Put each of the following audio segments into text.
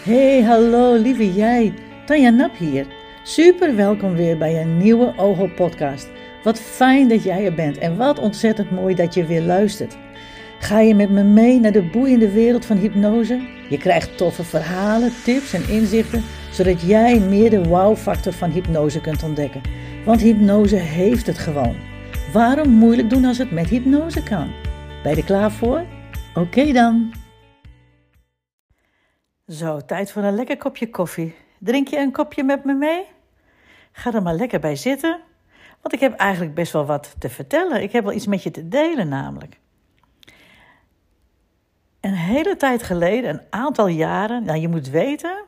Hey, hallo lieve jij. Tanja Nap hier. Super welkom weer bij een nieuwe OHO podcast. Wat fijn dat jij er bent en wat ontzettend mooi dat je weer luistert. Ga je met me mee naar de boeiende wereld van hypnose? Je krijgt toffe verhalen, tips en inzichten, zodat jij meer de wow-factor van hypnose kunt ontdekken. Want hypnose heeft het gewoon. Waarom moeilijk doen als het met hypnose kan? Ben je klaar voor? Oké dan. Zo, tijd voor een lekker kopje koffie. Drink je een kopje met me mee? Ga er maar lekker bij zitten, want ik heb eigenlijk best wel wat te vertellen. Ik heb wel iets met je te delen, namelijk. Een hele tijd geleden, een aantal jaren, nou je moet weten,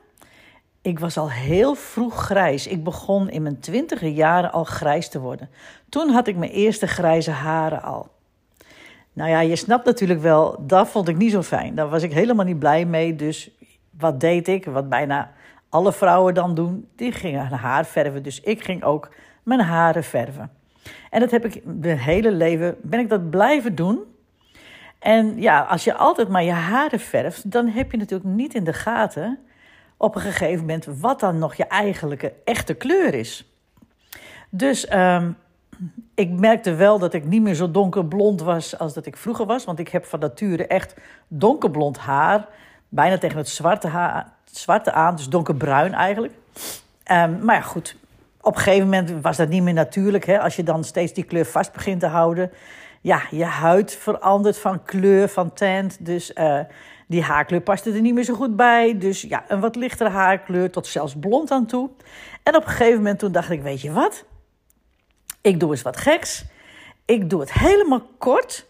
ik was al heel vroeg grijs. Ik begon in mijn twintiger jaren al grijs te worden. Toen had ik mijn eerste grijze haren al. Nou ja, je snapt natuurlijk wel, dat vond ik niet zo fijn. Daar was ik helemaal niet blij mee. Dus wat deed ik? Wat bijna alle vrouwen dan doen, die gingen haar verven. Dus ik ging ook mijn haren verven. En dat heb ik mijn hele leven, ben ik dat blijven doen. En ja, als je altijd maar je haren verft, dan heb je natuurlijk niet in de gaten op een gegeven moment wat dan nog je eigenlijke echte kleur is. Dus ehm, ik merkte wel dat ik niet meer zo donkerblond was als dat ik vroeger was. Want ik heb van nature echt donkerblond haar. Bijna tegen het zwarte, haar, zwarte aan, dus donkerbruin eigenlijk. Um, maar ja, goed. Op een gegeven moment was dat niet meer natuurlijk. Hè? Als je dan steeds die kleur vast begint te houden. Ja, je huid verandert van kleur, van tint. Dus uh, die haarkleur paste er niet meer zo goed bij. Dus ja, een wat lichtere haarkleur tot zelfs blond aan toe. En op een gegeven moment toen dacht ik, weet je wat? Ik doe eens wat geks. Ik doe het helemaal kort.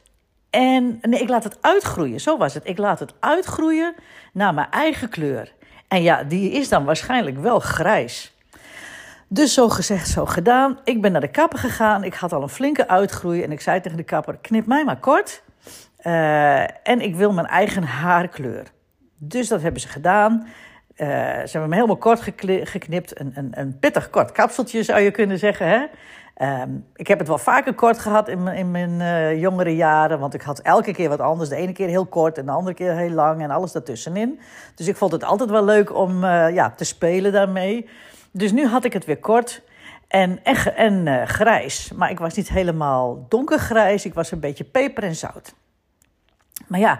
En nee, ik laat het uitgroeien. Zo was het. Ik laat het uitgroeien naar mijn eigen kleur. En ja, die is dan waarschijnlijk wel grijs. Dus zo gezegd, zo gedaan. Ik ben naar de kapper gegaan. Ik had al een flinke uitgroei. En ik zei tegen de kapper: knip mij maar kort. Uh, en ik wil mijn eigen haarkleur. Dus dat hebben ze gedaan. Uh, ze hebben me helemaal kort geknipt. Een, een, pittig kort kapseltje zou je kunnen zeggen. Hè? Um, ik heb het wel vaker kort gehad in, in mijn uh, jongere jaren. Want ik had elke keer wat anders. De ene keer heel kort en de andere keer heel lang. En alles daartussenin. Dus ik vond het altijd wel leuk om uh, ja, te spelen daarmee. Dus nu had ik het weer kort. En, en, en grijs. Maar ik was niet helemaal donkergrijs. Ik was een beetje peper en zout. Maar ja,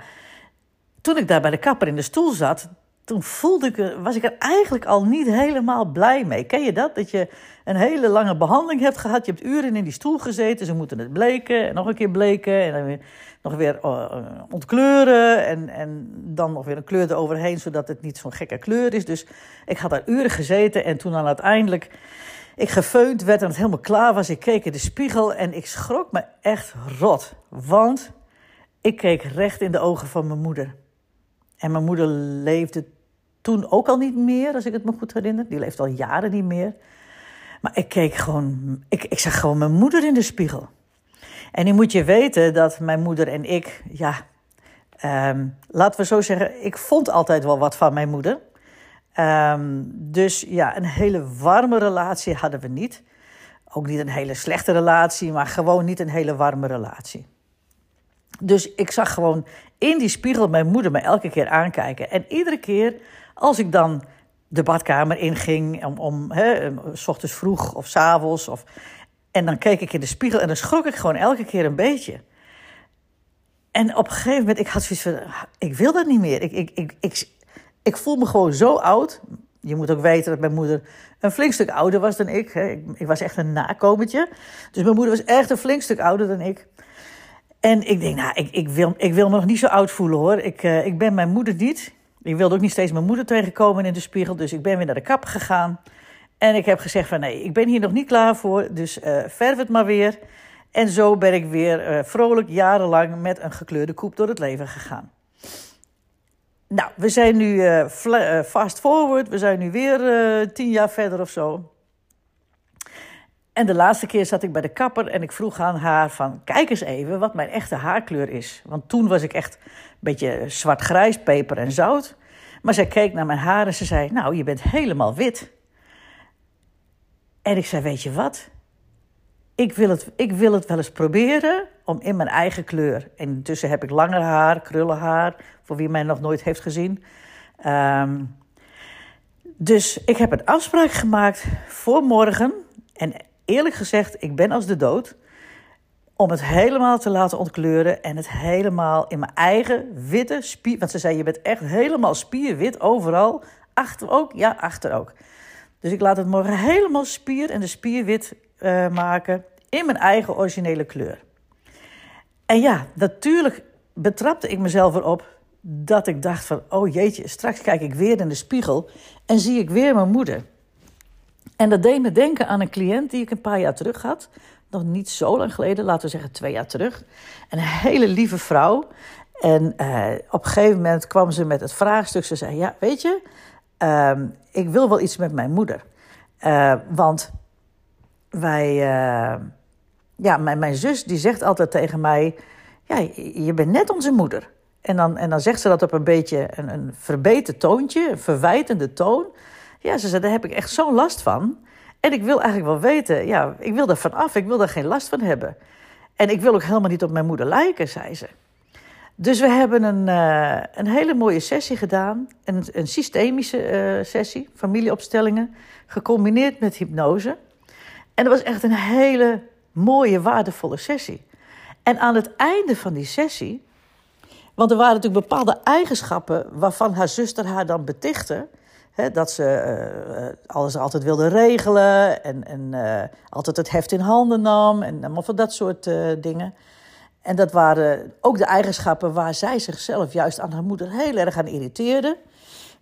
toen ik daar bij de kapper in de stoel zat, toen voelde ik, was ik er eigenlijk al niet helemaal blij mee. Ken je dat? Dat je een hele lange behandeling hebt gehad. Je hebt uren in die stoel gezeten. Ze moeten het bleken en nog een keer bleken. En dan weer, nog weer uh, ontkleuren. En, en dan nog weer een kleur eroverheen, zodat het niet zo'n gekke kleur is. Dus ik had daar uren gezeten. En toen dan uiteindelijk ik gefeund werd en het helemaal klaar was. Ik keek in de spiegel en ik schrok me echt rot. Want ik keek recht in de ogen van mijn moeder. En mijn moeder leefde toen ook al niet meer, als ik het me goed herinner. Die leeft al jaren niet meer. Maar ik keek gewoon, ik, ik zag gewoon mijn moeder in de spiegel. En nu moet je weten dat mijn moeder en ik, ja, um, laten we zo zeggen, ik vond altijd wel wat van mijn moeder. Um, dus ja, een hele warme relatie hadden we niet. Ook niet een hele slechte relatie, maar gewoon niet een hele warme relatie. Dus ik zag gewoon in die spiegel mijn moeder me elke keer aankijken. En iedere keer als ik dan de badkamer inging, om, om hè, s ochtends vroeg of s avonds. Of, en dan keek ik in de spiegel en dan schrok ik gewoon elke keer een beetje. En op een gegeven moment, ik had zoiets van, ik wil dat niet meer. Ik, ik, ik, ik, ik voel me gewoon zo oud. Je moet ook weten dat mijn moeder een flink stuk ouder was dan. Ik, ik was echt een nakomertje. Dus mijn moeder was echt een flink stuk ouder dan ik. En ik denk, nou, ik, ik, wil, ik wil me nog niet zo oud voelen hoor. Ik, uh, ik ben mijn moeder niet. Ik wilde ook niet steeds mijn moeder tegenkomen in de spiegel. Dus ik ben weer naar de kap gegaan. En ik heb gezegd van nee, ik ben hier nog niet klaar voor. Dus uh, verf het maar weer. En zo ben ik weer uh, vrolijk jarenlang met een gekleurde koep door het leven gegaan. Nou, we zijn nu fast forward. We zijn nu weer tien jaar verder of zo. En de laatste keer zat ik bij de kapper en ik vroeg aan haar van... kijk eens even wat mijn echte haarkleur is. Want toen was ik echt een beetje zwart-grijs, peper en zout. Maar zij keek naar mijn haar en ze zei... nou, je bent helemaal wit. En ik zei, weet je wat? Ik wil het, ik wil het wel eens proberen om in mijn eigen kleur... en intussen heb ik langer haar, krullenhaar... voor wie mij nog nooit heeft gezien... Um, Dus ik heb een afspraak gemaakt voor morgen. En eerlijk gezegd, ik ben als de dood. Om het helemaal te laten ontkleuren en het helemaal in mijn eigen witte spier. Want ze zei: Je bent echt helemaal spierwit overal. Achter ook? Ja, achter ook. Dus ik laat het morgen helemaal spier en de spierwit uh, maken in mijn eigen originele kleur. En ja, natuurlijk betrapte ik mezelf erop dat ik dacht van, oh jeetje, straks kijk ik weer in de spiegel en zie ik weer mijn moeder. En dat deed me denken aan een cliënt die ik een paar jaar terug had. Nog niet zo lang geleden, laten we zeggen twee jaar terug. Een hele lieve vrouw. En uh, op een gegeven moment kwam ze met het vraagstuk. Ze zei, ja, weet je, uh, ik wil wel iets met mijn moeder. Uh, want wij, uh, ja, mijn, mijn zus die zegt altijd tegen mij, ja, je bent net onze moeder. En dan, en dan zegt ze dat op een beetje een, een verbeten toontje, een verwijtende toon. Ja, ze zei, daar heb ik echt zo'n last van. En ik wil eigenlijk wel weten, ja, ik wil er van af, ik wil daar geen last van hebben. En ik wil ook helemaal niet op mijn moeder lijken, zei ze. Dus we hebben een, uh, een hele mooie sessie gedaan, een, een systemische uh, sessie, familieopstellingen, gecombineerd met hypnose. En dat was echt een hele mooie, waardevolle sessie. En aan het einde van die sessie want er waren natuurlijk bepaalde eigenschappen waarvan haar zuster haar dan betichtte. Dat ze uh, alles altijd wilde regelen en, en uh, altijd het heft in handen nam en allemaal van dat soort uh, dingen. En dat waren ook de eigenschappen waar zij zichzelf juist aan haar moeder heel erg aan irriteerde.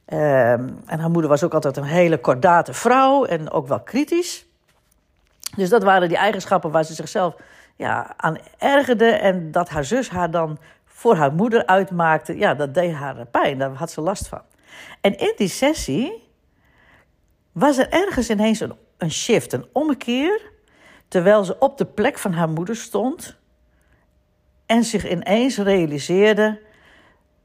Ehm, en haar moeder was ook altijd een hele kordate vrouw en ook wel kritisch. Dus dat waren die eigenschappen waar ze zichzelf ja, aan ergerde. En dat haar zus haar dan voor haar moeder uitmaakte, ja, dat deed haar pijn. Daar had ze last van. En in die sessie was er ergens ineens een, een shift, een ommekeer. Terwijl ze op de plek van haar moeder stond en zich ineens realiseerde: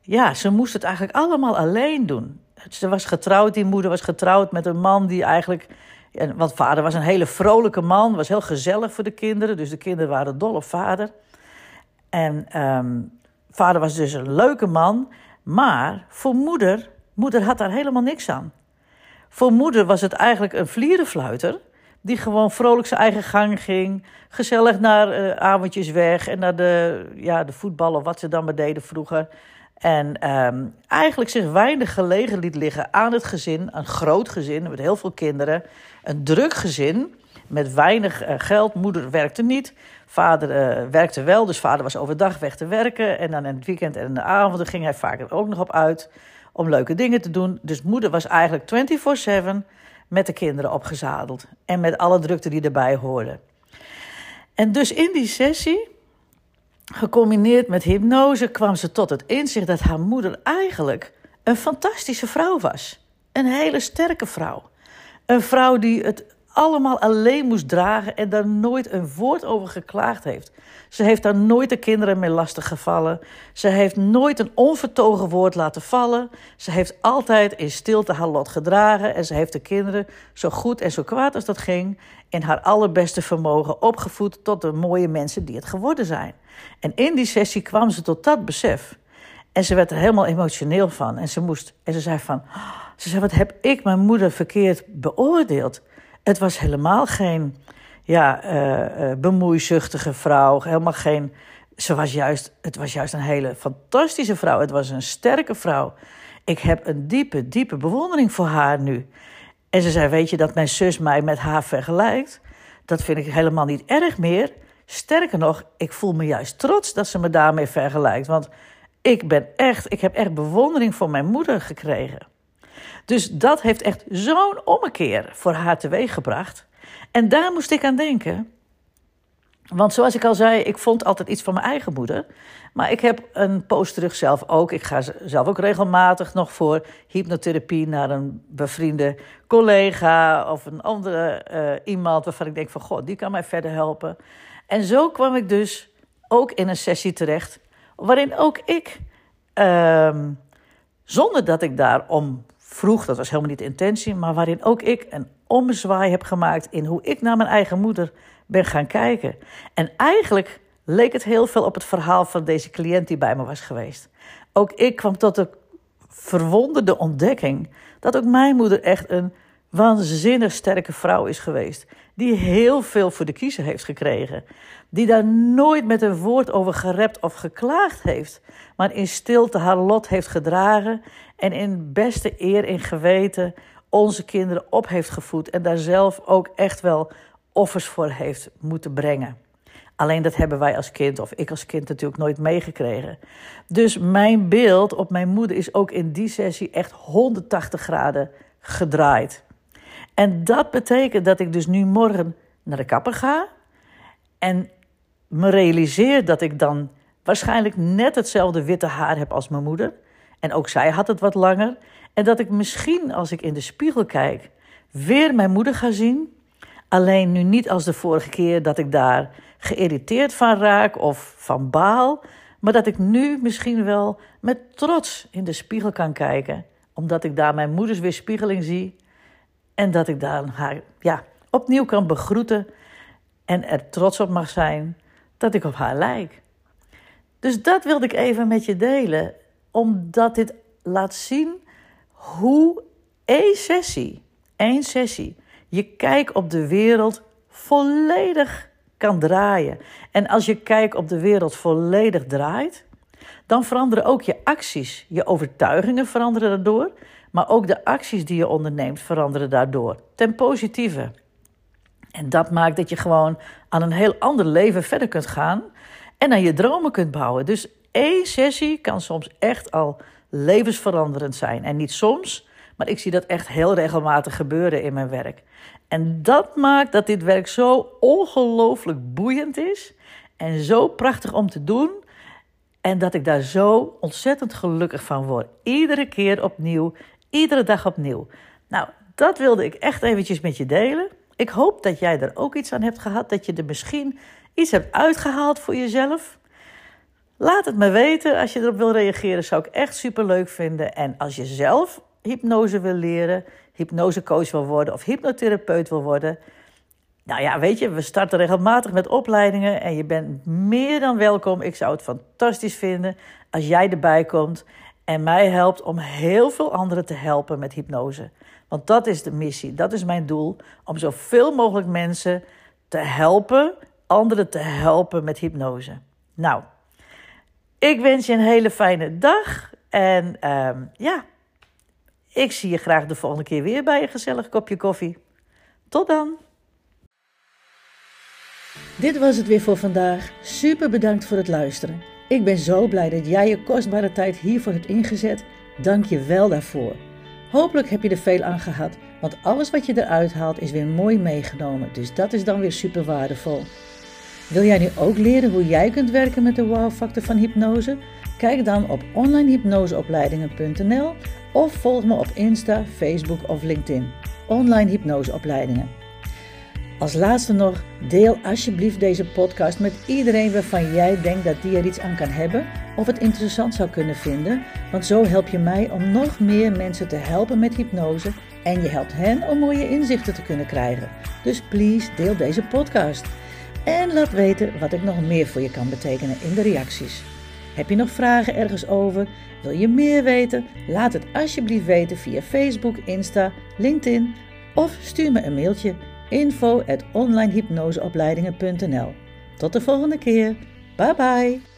ja, ze moest het eigenlijk allemaal alleen doen. Ze was getrouwd, die moeder was getrouwd met een man die eigenlijk. Want vader was een hele vrolijke man, was heel gezellig voor de kinderen. Dus de kinderen waren dol op vader. En um, Vader was dus een leuke man, maar voor moeder, moeder had daar helemaal niks aan. Voor moeder was het eigenlijk een vlierenfluiter die gewoon vrolijk zijn eigen gang ging, gezellig naar uh, avondjes weg en naar de, ja, de voetbal of wat ze dan maar deden vroeger. En um, eigenlijk zich weinig gelegen liet liggen aan het gezin, een groot gezin met heel veel kinderen, een druk gezin met weinig uh, geld. Moeder werkte niet. Vader uh, werkte wel, dus vader was overdag weg te werken. En dan in het weekend en in de avonden ging hij vaak ook nog op uit om leuke dingen te doen. Dus moeder was eigenlijk 24-7 met de kinderen opgezadeld. En met alle drukte die erbij hoorde. En dus in die sessie, gecombineerd met hypnose, kwam ze tot het inzicht dat haar moeder eigenlijk een fantastische vrouw was. Een hele sterke vrouw. Een vrouw die het allemaal alleen moest dragen en daar nooit een woord over geklaagd heeft. Ze heeft daar nooit de kinderen mee lastig gevallen. Ze heeft nooit een onvertogen woord laten vallen. Ze heeft altijd in stilte haar lot gedragen en ze heeft de kinderen zo goed en zo kwaad als dat ging in haar allerbeste vermogen opgevoed tot de mooie mensen die het geworden zijn. En in die sessie kwam ze tot dat besef. En ze werd er helemaal emotioneel van. En ze moest, en ze zei van, ze zei, wat heb ik mijn moeder verkeerd beoordeeld? Het was helemaal geen ja, uh, uh, bemoeizuchtige vrouw. Helemaal geen. Ze was juist, het was juist een hele fantastische vrouw. Het was een sterke vrouw. Ik heb een diepe, diepe bewondering voor haar nu. En ze zei: Weet je dat mijn zus mij met haar vergelijkt? Dat vind ik helemaal niet erg meer. Sterker nog, ik voel me juist trots dat ze me daarmee vergelijkt. Want ik ben echt, ik heb echt bewondering voor mijn moeder gekregen. Dus dat heeft echt zo'n ommekeer voor haar teweeggebracht. En daar moest ik aan denken. Want zoals ik al zei, ik vond altijd iets van mijn eigen moeder. Maar ik heb een post terug zelf ook. Ik ga zelf ook regelmatig nog voor hypnotherapie naar een bevriende collega of een andere uh, iemand waarvan ik denk van god, die kan mij verder helpen. En zo kwam ik dus ook in een sessie terecht waarin ook ik, uh, zonder dat ik daarom vroeg, dat was helemaal niet de intentie, maar waarin ook ik een ommezwaai heb gemaakt in hoe ik naar mijn eigen moeder ben gaan kijken. En eigenlijk leek het heel veel op het verhaal van deze cliënt die bij me was geweest. Ook ik kwam tot de verwonderde ontdekking dat ook mijn moeder echt een waanzinnig sterke vrouw is geweest. Die heel veel voor de kiezer heeft gekregen. Die daar nooit met een woord over gerept of geklaagd heeft. Maar in stilte haar lot heeft gedragen. En in beste eer en geweten onze kinderen op heeft gevoed. En daar zelf ook echt wel offers voor heeft moeten brengen. Alleen dat hebben wij als kind, of ik als kind natuurlijk nooit meegekregen. Dus mijn beeld op mijn moeder is ook in die sessie echt 180 graden gedraaid. En dat betekent dat ik dus nu morgen naar de kapper ga en me realiseer dat ik dan waarschijnlijk net hetzelfde witte haar heb als mijn moeder. En ook zij had het wat langer. En dat ik misschien als ik in de spiegel kijk weer mijn moeder ga zien. Alleen nu niet als de vorige keer dat ik daar geïrriteerd van raak of van baal. Maar dat ik nu misschien wel met trots in de spiegel kan kijken. Omdat ik daar mijn moeders weerspiegeling zie. En dat ik daar haar ja, opnieuw kan begroeten. En er trots op mag zijn dat ik op haar lijk. Dus dat wilde ik even met je delen. Omdat dit laat zien hoe één sessie, één sessie, je kijk op de wereld volledig kan draaien. En als je kijk op de wereld volledig draait, dan veranderen ook je acties. Je overtuigingen veranderen daardoor, maar ook de acties die je onderneemt veranderen daardoor. Ten positieve. En dat maakt dat je gewoon aan een heel ander leven verder kunt gaan en aan je dromen kunt bouwen. Dus één sessie kan soms echt al levensveranderend zijn. En niet soms, maar ik zie dat echt heel regelmatig gebeuren in mijn werk. En dat maakt dat dit werk zo ongelooflijk boeiend is en zo prachtig om te doen. En dat ik daar zo ontzettend gelukkig van word. Iedere keer opnieuw, iedere dag opnieuw. Nou, dat wilde ik echt eventjes met je delen. Ik hoop dat jij er ook iets aan hebt gehad, dat je er misschien iets hebt uitgehaald voor jezelf. Laat het me weten. Als je erop wil reageren, zou ik echt super leuk vinden. En als je zelf hypnose wil leren, hypnosecoach wil worden of hypnotherapeut wil worden. Nou ja, weet je, we starten regelmatig met opleidingen en je bent meer dan welkom. Ik zou het fantastisch vinden als jij erbij komt en mij helpt om heel veel anderen te helpen met hypnose. Want dat is de missie, dat is mijn doel, om zoveel mogelijk mensen te helpen, anderen te helpen met hypnose. Nou, ik wens je een hele fijne dag en ehm, ja, ik zie je graag de volgende keer weer bij een gezellig kopje koffie. Tot dan! Dit was het weer voor vandaag. Super bedankt voor het luisteren. Ik ben zo blij dat jij je kostbare tijd hiervoor hebt ingezet. Dank je wel daarvoor. Hopelijk heb je er veel aan gehad, want alles wat je eruit haalt is weer mooi meegenomen. Dus dat is dan weer super waardevol. Wil jij nu ook leren hoe jij kunt werken met de wow-factor van hypnose? Kijk dan op onlinehypnoseopleidingen.nl of volg me op Insta, Facebook of LinkedIn. Online hypnoseopleidingen. Als laatste nog, deel alsjeblieft deze podcast met iedereen waarvan jij denkt dat die er iets aan kan hebben of het interessant zou kunnen vinden, want zo help je mij om nog meer mensen te helpen met hypnose en je helpt hen om mooie inzichten te kunnen krijgen. Dus please deel deze podcast. En laat weten wat ik nog meer voor je kan betekenen in de reacties. Heb je nog vragen ergens over? Wil je meer weten? Laat het alsjeblieft weten via Facebook, Insta, LinkedIn of stuur me een mailtje info at onlinehypnoseopleidingen.nl. Tot de volgende keer. Bye bye.